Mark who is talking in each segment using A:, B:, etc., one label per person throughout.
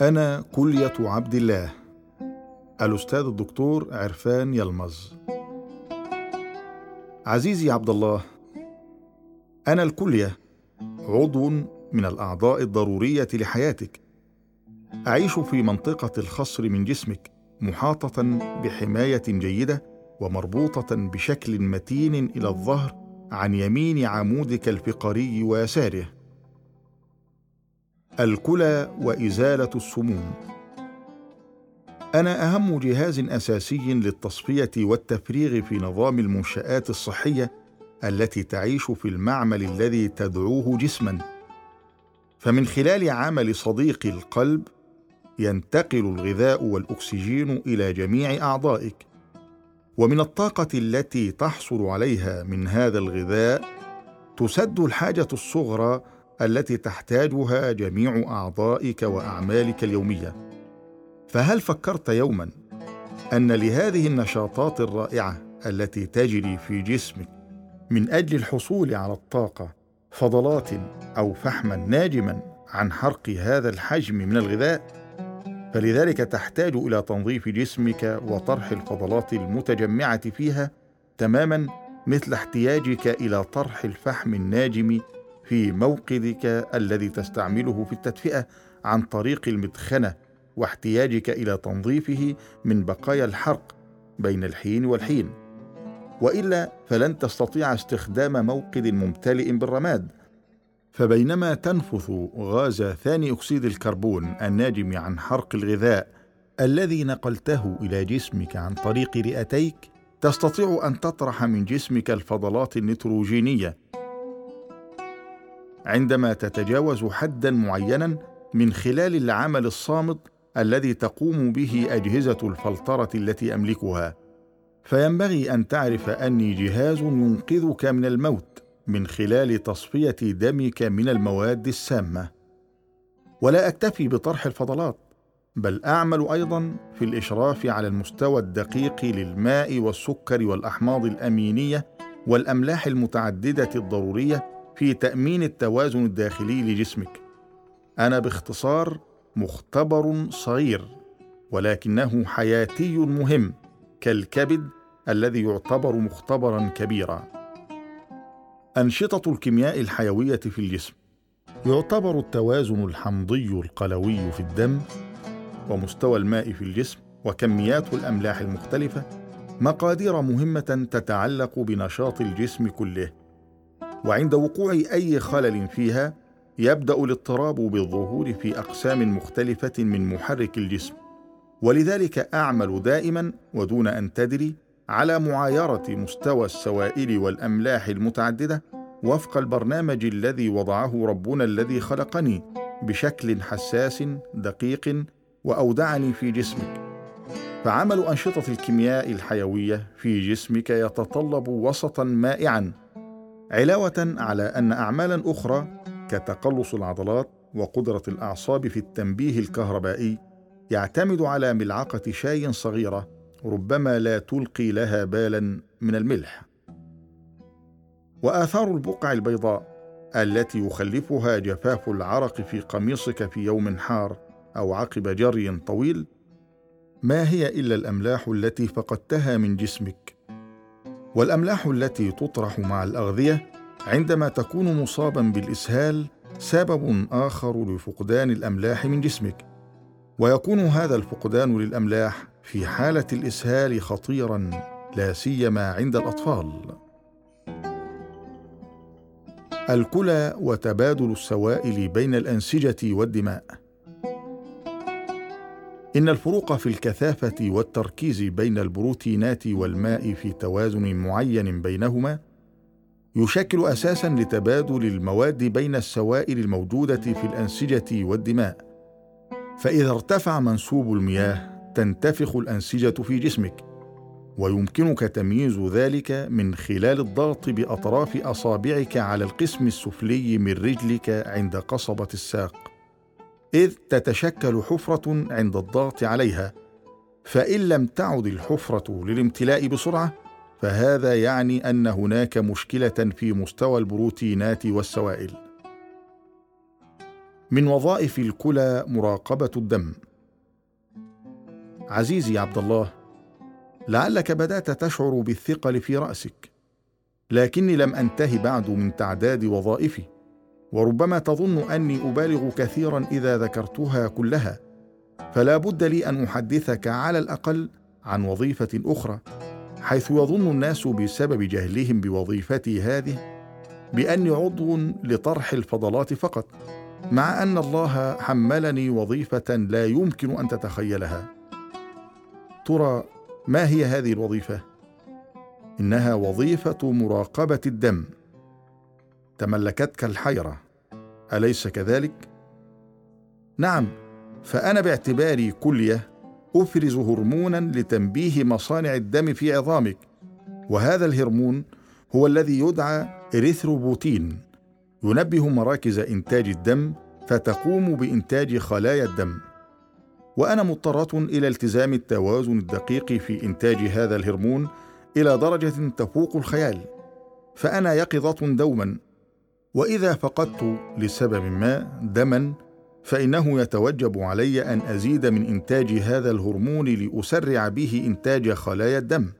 A: أنا كلية عبد الله. الأستاذ الدكتور عرفان يلمز. عزيزي عبد الله أنا الكلية عضو من الأعضاء الضرورية لحياتك. أعيش في منطقة الخصر من جسمك محاطة بحماية جيدة ومربوطة بشكل متين إلى الظهر عن يمين عمودك الفقري ويساره. الكلى وإزالة السموم. أنا أهم جهاز أساسي للتصفية والتفريغ في نظام المنشآت الصحية التي تعيش في المعمل الذي تدعوه جسما. فمن خلال عمل صديق القلب ينتقل الغذاء والأكسجين إلى جميع أعضائك. ومن الطاقة التي تحصل عليها من هذا الغذاء تسد الحاجة الصغرى التي تحتاجها جميع أعضائك وأعمالك اليومية. فهل فكرت يوما أن لهذه النشاطات الرائعة التي تجري في جسمك من أجل الحصول على الطاقة فضلات أو فحما ناجما عن حرق هذا الحجم من الغذاء؟ فلذلك تحتاج إلى تنظيف جسمك وطرح الفضلات المتجمعة فيها تماما مثل احتياجك إلى طرح الفحم الناجم في موقدك الذي تستعمله في التدفئة عن طريق المدخنة واحتياجك إلى تنظيفه من بقايا الحرق بين الحين والحين. وإلا فلن تستطيع استخدام موقد ممتلئ بالرماد. فبينما تنفث غاز ثاني أكسيد الكربون الناجم عن حرق الغذاء الذي نقلته إلى جسمك عن طريق رئتيك تستطيع أن تطرح من جسمك الفضلات النيتروجينية عندما تتجاوز حدا معينا من خلال العمل الصامت الذي تقوم به أجهزة الفلترة التي أملكها. فينبغي أن تعرف أني جهاز ينقذك من الموت من خلال تصفية دمك من المواد السامة. ولا أكتفي بطرح الفضلات بل أعمل أيضا في الإشراف على المستوى الدقيق للماء والسكر والأحماض الأمينية والأملاح المتعددة الضرورية في تأمين التوازن الداخلي لجسمك. أنا باختصار مختبر صغير ولكنه حياتي مهم كالكبد الذي يعتبر مختبرا كبيرا. أنشطة الكيمياء الحيوية في الجسم. يعتبر التوازن الحمضي القلوي في الدم ومستوى الماء في الجسم وكميات الأملاح المختلفة مقادير مهمة تتعلق بنشاط الجسم كله. وعند وقوع أي خلل فيها يبدأ الاضطراب بالظهور في أقسام مختلفة من محرك الجسم. ولذلك أعمل دائما ودون أن تدري على معايرة مستوى السوائل والأملاح المتعددة وفق البرنامج الذي وضعه ربنا الذي خلقني بشكل حساس دقيق وأودعني في جسمك. فعمل أنشطة الكيمياء الحيوية في جسمك يتطلب وسطا مائعا علاوة على أن اعمالا أخرى كتقلص العضلات وقدرة الأعصاب في التنبيه الكهربائي يعتمد على ملعقة شاي صغيرة ربما لا تلقي لها بالا من الملح. وآثار البقع البيضاء التي يخلفها جفاف العرق في قميصك في يوم حار أو عقب جري طويل ما هي إلا الأملاح التي فقدتها من جسمك؟ والأملاح التي تطرح مع الأغذية عندما تكون مصابا بالإسهال سبب آخر لفقدان الأملاح من جسمك. ويكون هذا الفقدان للأملاح في حالة الإسهال خطيرا لا سيما عند الأطفال. الكلى وتبادل السوائل بين الأنسجة والدماء. إن الفروق في الكثافة والتركيز بين البروتينات والماء في توازن معين بينهما يشكل أساسا لتبادل المواد بين السوائل الموجودة في الأنسجة والدماء. فإذا ارتفع منسوب المياه تنتفخ الأنسجة في جسمك ويمكنك تمييز ذلك من خلال الضغط بأطراف أصابعك على القسم السفلي من رجلك عند قصبة الساق. إذ تتشكل حفرة عند الضغط عليها فإن لم تعد الحفرة للامتلاء بسرعة فهذا يعني أن هناك مشكلة في مستوى البروتينات والسوائل. من وظائف الكلى مراقبة الدم. عزيزي عبد الله لعلك بدأت تشعر بالثقل في رأسك لكني لم انته بعد من تعداد وظائفي. وربما تظن أني أبالغ كثيرا إذا ذكرتها كلها. فلا بد لي أن أحدثك على الأقل عن وظيفة أخرى حيث يظن الناس بسبب جهلهم بوظيفتي هذه بأني عضو لطرح الفضلات فقط مع أن الله حملني وظيفة لا يمكن أن تتخيلها. ترى ما هي هذه الوظيفة؟ إنها وظيفة مراقبة الدم. تملكتك الحيرة. أليس كذلك؟ نعم فأنا باعتباري كلية أفرز هرمونا لتنبيه مصانع الدم في عظامك وهذا الهرمون هو الذي يدعى إريثروبوتين ينبه مراكز إنتاج الدم فتقوم بإنتاج خلايا الدم. وأنا مضطره إلى التزام التوازن الدقيق في إنتاج هذا الهرمون إلى درجة تفوق الخيال فأنا يقظة دوما. وإذا فقدت لسبب ما دما فإنه يتوجب علي أن أزيد من إنتاج هذا الهرمون لأسرع به إنتاج خلايا الدم.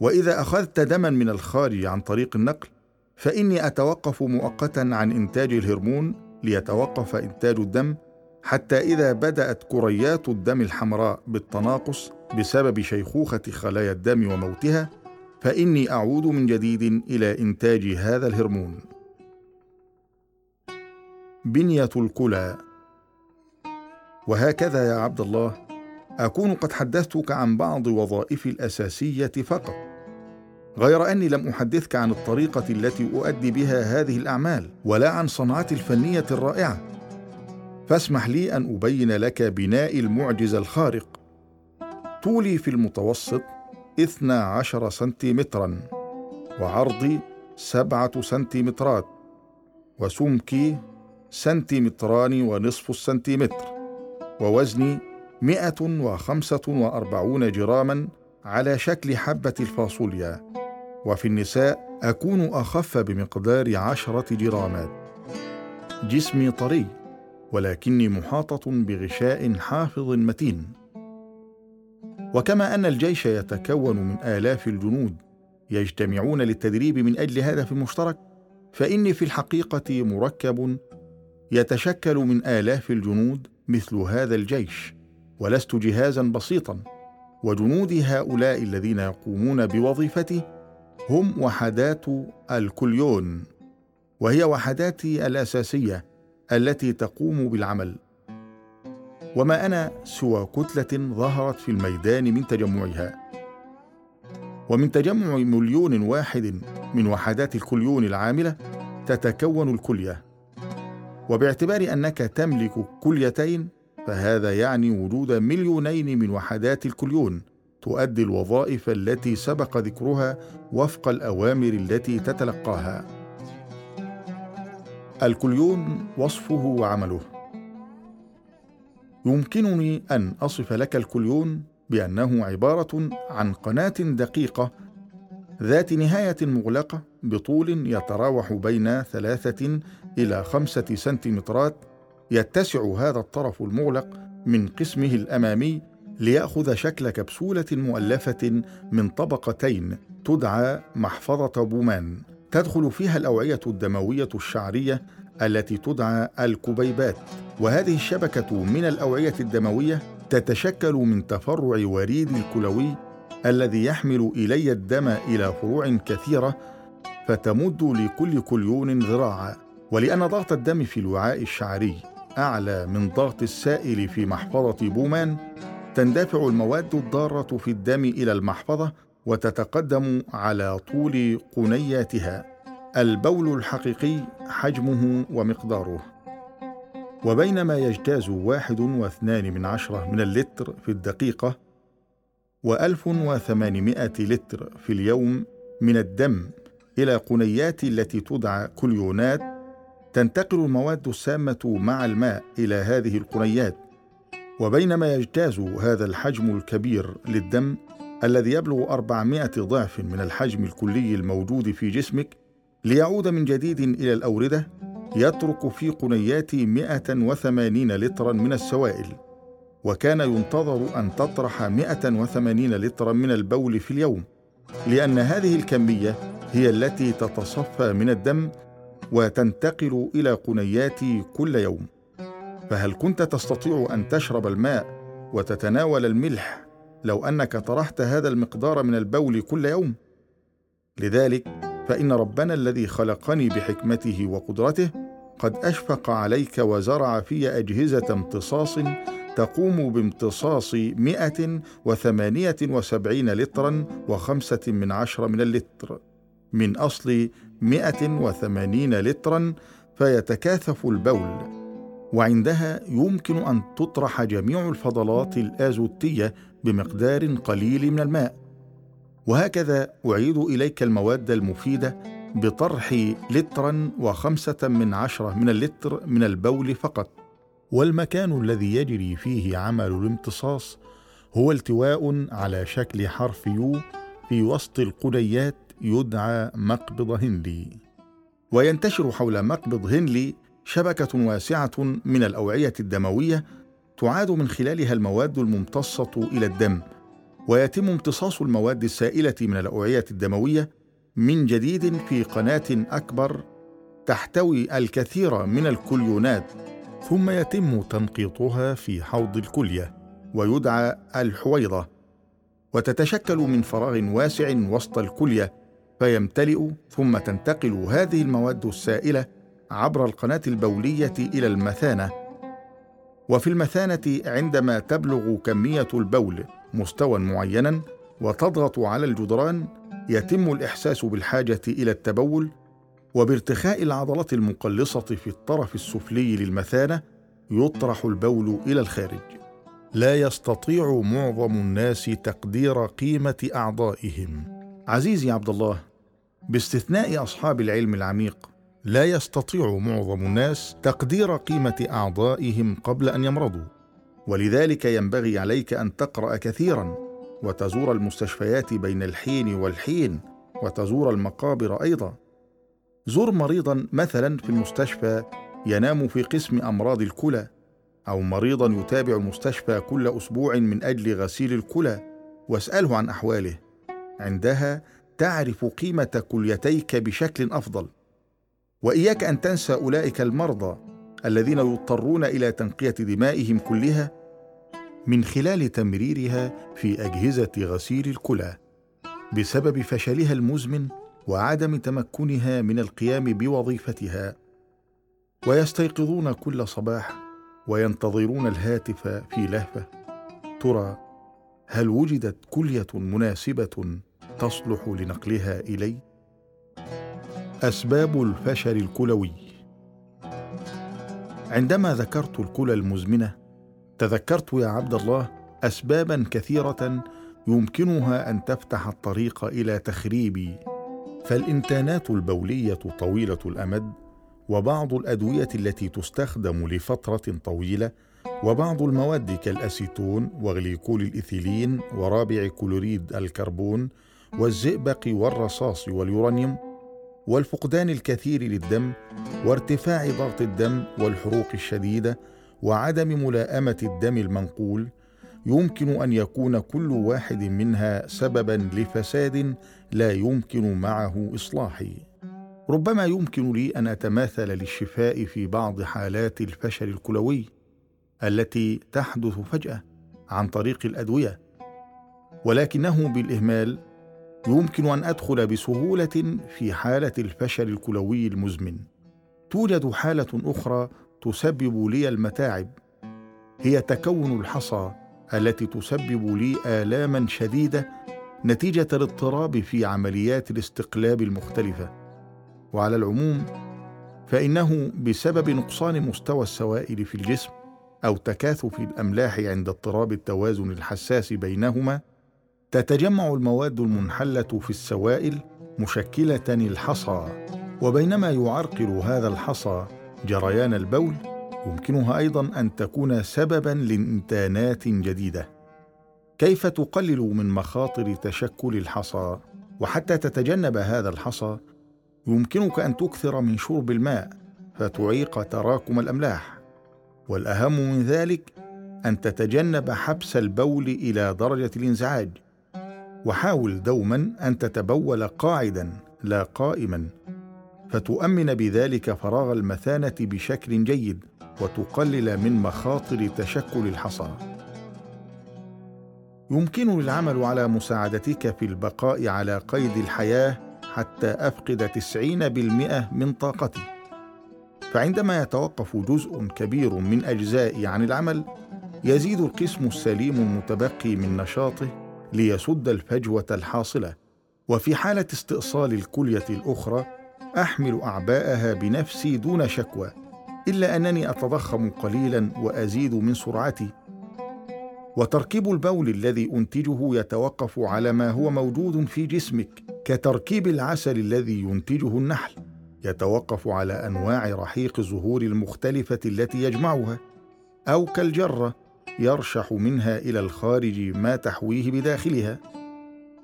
A: وإذا أخذت دما من الخارج عن طريق النقل فإني أتوقف مؤقتا عن إنتاج الهرمون ليتوقف إنتاج الدم حتى إذا بدأت كريات الدم الحمراء بالتناقص بسبب شيخوخة خلايا الدم وموتها فإني أعود من جديد إلى إنتاج هذا الهرمون. بنية الكلى. وهكذا يا عبد الله أكون قد حدثتك عن بعض وظائفي الأساسية فقط غير أني لم أحدثك عن الطريقة التي أؤدي بها هذه الأعمال ولا عن صنعتي الفنية الرائعة. فاسمح لي أن أبين لك بناء المعجزه الخارق. طولي في المتوسط اثنا عشر سنتيمترا وعرضي سبعة سنتيمترات وسمكي سنتيمتران ونصف السنتيمتر ووزني مئة وخمسة وأربعون جراما على شكل حبة الفاصوليا وفي النساء أكون أخف بمقدار عشرة جرامات. جسمي طري ولكني محاطة بغشاء حافظ متين. وكما أن الجيش يتكون من آلاف الجنود يجتمعون للتدريب من أجل هدف مشترك فإني في الحقيقة مركب يتشكل من آلاف الجنود مثل هذا الجيش ولست جهازا بسيطا وجنودي هؤلاء الذين يقومون بوظيفتي هم وحدات الكليون وهي وحداتي الأساسية التي تقوم بالعمل. وما أنا سوى كتلة ظهرت في الميدان من تجمعها. ومن تجمع مليون واحد من وحدات الكليون العاملة تتكون الكلية. وباعتبار أنك تملك كليتين فهذا يعني وجود مليونين من وحدات الكليون تؤدي الوظائف التي سبق ذكرها وفق الأوامر التي تتلقاها. الكليون وصفه وعمله. يمكنني أن أصف لك الكليون بأنه عبارة عن قناة دقيقة ذات نهاية مغلقة بطول يتراوح بين ثلاثة إلى خمسة سنتيمترات يتسع هذا الطرف المغلق من قسمه الأمامي ليأخذ شكل كبسولة مؤلفة من طبقتين تدعى محفظة بومان. تدخل فيها الأوعية الدموية الشعرية التي تدعى الكبيبات. وهذه الشبكة من الأوعية الدموية تتشكل من تفرع وريد الكلوي الذي يحمل إلي الدم إلى فروع كثيرة فتمد لكل كليون ذراعا ولأن ضغط الدم في الوعاء الشعري أعلى من ضغط السائل في محفظة بومان تندفع المواد الضارة في الدم إلى المحفظة وتتقدم على طول قنياتها. البول الحقيقي حجمه ومقداره. وبينما يجتاز واحد واثنان من عشرة من اللتر في الدقيقة وألف وثمانمائة لتر في اليوم من الدم إلى قنيات التي تدعى كليونات تنتقل المواد السامة مع الماء إلى هذه القنيات. وبينما يجتاز هذا الحجم الكبير للدم الذي يبلغ أربعمائة ضعف من الحجم الكلي الموجود في جسمك ليعود من جديد إلى الأوردة يترك في قنياتي 180 لترا من السوائل وكان ينتظر أن تطرح 180 لترا من البول في اليوم لأن هذه الكمية هي التي تتصفى من الدم وتنتقل إلى قنياتي كل يوم فهل كنت تستطيع أن تشرب الماء وتتناول الملح لو أنك طرحت هذا المقدار من البول كل يوم؟ لذلك فإن ربنا الذي خلقني بحكمته وقدرته قد أشفق عليك وزرع في أجهزة امتصاص تقوم بامتصاص 178 لترا وخمسة من عشرة من اللتر. من أصل 180 لترا فيتكاثف البول. وعندها يمكن أن تطرح جميع الفضلات الآزوتية بمقدار قليل من الماء. وهكذا أعيد إليك المواد المفيدة بطرح لترا وخمسة من عشرة من اللتر من البول فقط. والمكان الذي يجري فيه عمل الامتصاص هو التواء على شكل حرف يو في وسط القنيات يدعى مقبض هنلي وينتشر حول مقبض هنلي شبكة واسعة من الأوعية الدموية تعاد من خلالها المواد الممتصة إلى الدم ويتم امتصاص المواد السائلة من الأوعية الدموية من جديد في قناة أكبر تحتوي الكثير من الكليونات ثم يتم تنقيطها في حوض الكلية ويدعى الحويضة. وتتشكل من فراغ واسع وسط الكلية فيمتلئ ثم تنتقل هذه المواد السائلة عبر القناة البولية إلى المثانة. وفي المثانة عندما تبلغ كمية البول مستوى معينا وتضغط على الجدران يتم الإحساس بالحاجة إلى التبول وبارتخاء العضلات المقلصة في الطرف السفلي للمثانة يطرح البول إلى الخارج. لا يستطيع معظم الناس تقدير قيمة أعضائهم. عزيزي عبد الله، باستثناء أصحاب العلم العميق، لا يستطيع معظم الناس تقدير قيمة أعضائهم قبل أن يمرضوا. ولذلك ينبغي عليك أن تقرأ كثيرا وتزور المستشفيات بين الحين والحين وتزور المقابر أيضا. زر مريضا مثلا في المستشفى ينام في قسم أمراض الكلى أو مريضا يتابع المستشفى كل أسبوع من أجل غسيل الكلى واسأله عن أحواله. عندها تعرف قيمة كليتيك بشكل أفضل. وإياك أن تنسى أولئك المرضى الذين يضطرون إلى تنقية دمائهم كلها من خلال تمريرها في أجهزة غسيل الكلى. بسبب فشلها المزمن وعدم تمكنها من القيام بوظيفتها. ويستيقظون كل صباح وينتظرون الهاتف في لهفة. ترى هل وجدت كلية مناسبة تصلح لنقلها إلي؟ أسباب الفشل الكلوي. عندما ذكرت الكلى المزمنة تذكرت يا عبد الله اسبابا كثيرة يمكنها أن تفتح الطريق إلى تخريب فالإنتانات البولية طويلة الأمد وبعض الأدوية التي تستخدم لفترة طويلة وبعض المواد كالأسيتون وغليكول الإيثيلين ورابع كلوريد الكربون والزئبق والرصاص واليورانيوم والفقدان الكثير للدم وارتفاع ضغط الدم والحروق الشديدة وعدم ملائمة الدم المنقول يمكن أن يكون كل واحد منها سببا لفساد لا يمكن معه إصلاحي. ربما يمكن لي أن أتماثل للشفاء في بعض حالات الفشل الكلوي التي تحدث فجأة عن طريق الأدوية. ولكنه بالإهمال يمكن أن أدخل بسهولة في حالة الفشل الكلوي المزمن. توجد حالة أخرى تسبب لي المتاعب. هي تكون الحصى التي تسبب لي آلاما شديدة نتيجة الاضطراب في عمليات الاستقلاب المختلفة. وعلى العموم فإنه بسبب نقصان مستوى السوائل في الجسم أو تكاثف الأملاح عند اضطراب التوازن الحساس بينهما تتجمع المواد المنحلة في السوائل مشكلة الحصى وبينما يعرقل هذا الحصى جريان البول يمكنها أيضا أن تكون سببا لإنتانات جديدة. كيف تقلل من مخاطر تشكل الحصى؟ وحتى تتجنب هذا الحصى يمكنك أن تكثر من شرب الماء فتعيق تراكم الأملاح. والأهم من ذلك أن تتجنب حبس البول إلى درجة الإنزعاج. وحاول دوما أن تتبول قاعدا لا قائما. فتؤمن بذلك فراغ المثانة بشكل جيد وتقلل من مخاطر تشكل الحصى. يمكنني العمل على مساعدتك في البقاء على قيد الحياة حتى أفقد تسعين بالمئة من طاقتي. فعندما يتوقف جزء كبير من أجزائي عن العمل يزيد القسم السليم المتبقي من نشاطه ليسد الفجوة الحاصلة. وفي حالة استئصال الكلية الأخرى أحمل أعباءها بنفسي دون شكوى إلا أنني أتضخم قليلا وأزيد من سرعتي. وتركيب البول الذي أنتجه يتوقف على ما هو موجود في جسمك كتركيب العسل الذي ينتجه النحل يتوقف على أنواع رحيق الزهور المختلفة التي يجمعها. أو كالجرة يرشح منها إلى الخارج ما تحويه بداخلها.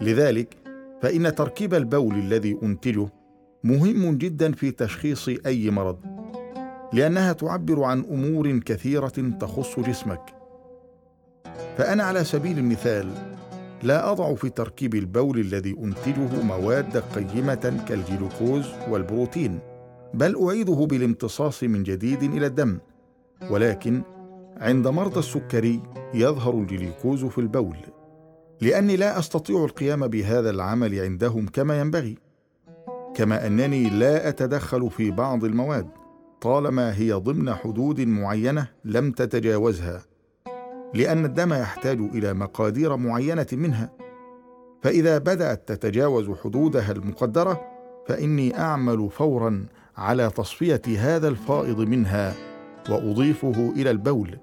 A: لذلك فإن تركيب البول الذي أنتجه مهم جدا في تشخيص أي مرض لأنها تعبر عن أمور كثيرة تخص جسمك. فأنا على سبيل المثال لا أضع في تركيب البول الذي أنتجه مواد قيمة كالجلوكوز والبروتين بل أعيده بالامتصاص من جديد إلى الدم. ولكن عند مرضى السكري يظهر الجليكوز في البول لأني لا أستطيع القيام بهذا العمل عندهم كما ينبغي. كما أنني لا أتدخل في بعض المواد طالما هي ضمن حدود معينة لم تتجاوزها لأن الدم يحتاج إلى مقادير معينة منها. فإذا بدأت تتجاوز حدودها المقدرة فإني أعمل فورا على تصفية هذا الفائض منها وأضيفه إلى البول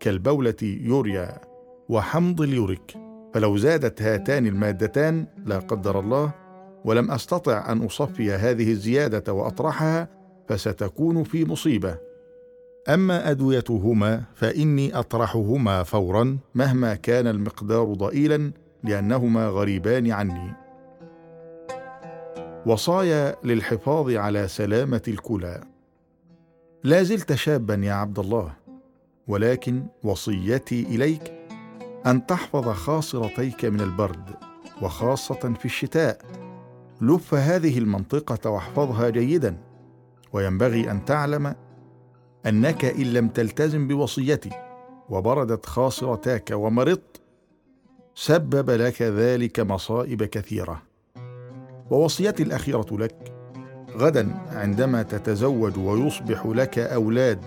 A: كالبولة يوريا وحمض اليوريك. فلو زادت هاتان المادتان لا قدر الله ولم أستطع أن أصفي هذه الزيادة وأطرحها فستكون في مصيبة. أما أدويتهما فإني أطرحهما فورا مهما كان المقدار ضئيلا لأنهما غريبان عني. وصايا للحفاظ على سلامة الكلى. لا زلت شابا يا عبد الله ولكن وصيتي إليك أن تحفظ خاصرتيك من البرد وخاصة في الشتاء. لف هذه المنطقة واحفظها جيدا وينبغي أن تعلم أنك إن لم تلتزم بوصيتي وبردت خاصرتاك ومرضت سبب لك ذلك مصائب كثيرة. ووصيتي الأخيرة لك غدا عندما تتزوج ويصبح لك أولاد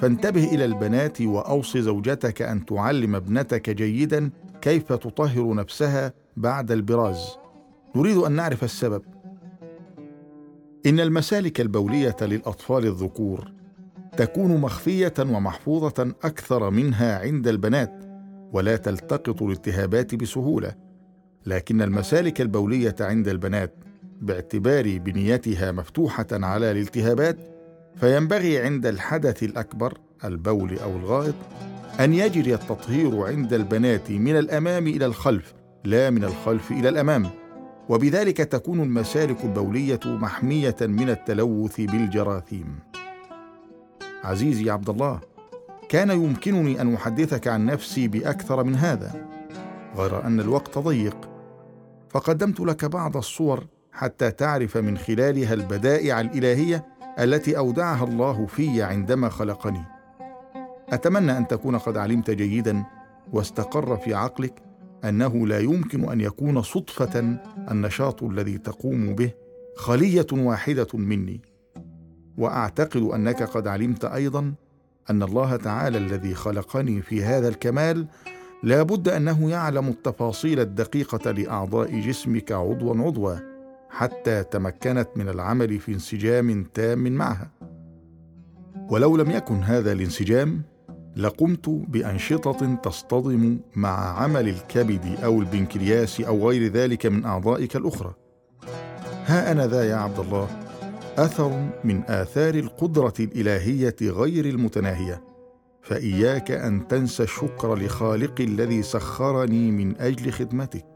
A: فانتبه إلى البنات واوص زوجتك أن تعلم ابنتك جيدا كيف تطهر نفسها بعد البراز. نريد أن نعرف السبب. إن المسالك البولية للأطفال الذكور تكون مخفية ومحفوظة أكثر منها عند البنات ولا تلتقط الالتهابات بسهولة. لكن المسالك البولية عند البنات باعتبار بنيتها مفتوحة على الالتهابات فينبغي عند الحدث الأكبر البول أو الغائط أن يجري التطهير عند البنات من الأمام إلى الخلف لا من الخلف إلى الأمام. وبذلك تكون المسالك البولية محمية من التلوث بالجراثيم. عزيزي عبد الله كان يمكنني أن أحدثك عن نفسي بأكثر من هذا غير أن الوقت ضيق. فقدمت لك بعض الصور حتى تعرف من خلالها البدائع الإلهية التي أودعها الله في عندما خلقني. أتمنى أن تكون قد علمت جيدا واستقر في عقلك أنه لا يمكن أن يكون صدفة النشاط الذي تقوم به خلية واحدة مني. وأعتقد أنك قد علمت أيضا أن الله تعالى الذي خلقني في هذا الكمال لا بد أنه يعلم التفاصيل الدقيقة لأعضاء جسمك عضوا عضوا حتى تمكنت من العمل في انسجام تام معها. ولو لم يكن هذا الانسجام لقمت بأنشطة تصطدم مع عمل الكبد أو البنكرياس أو غير ذلك من أعضائك الأخرى. ها أنا ذا يا عبد الله أثر من آثار القدرة الإلهية غير المتناهية. فإياك أن تنسى الشكر لخالق الذي سخرني من أجل خدمتك.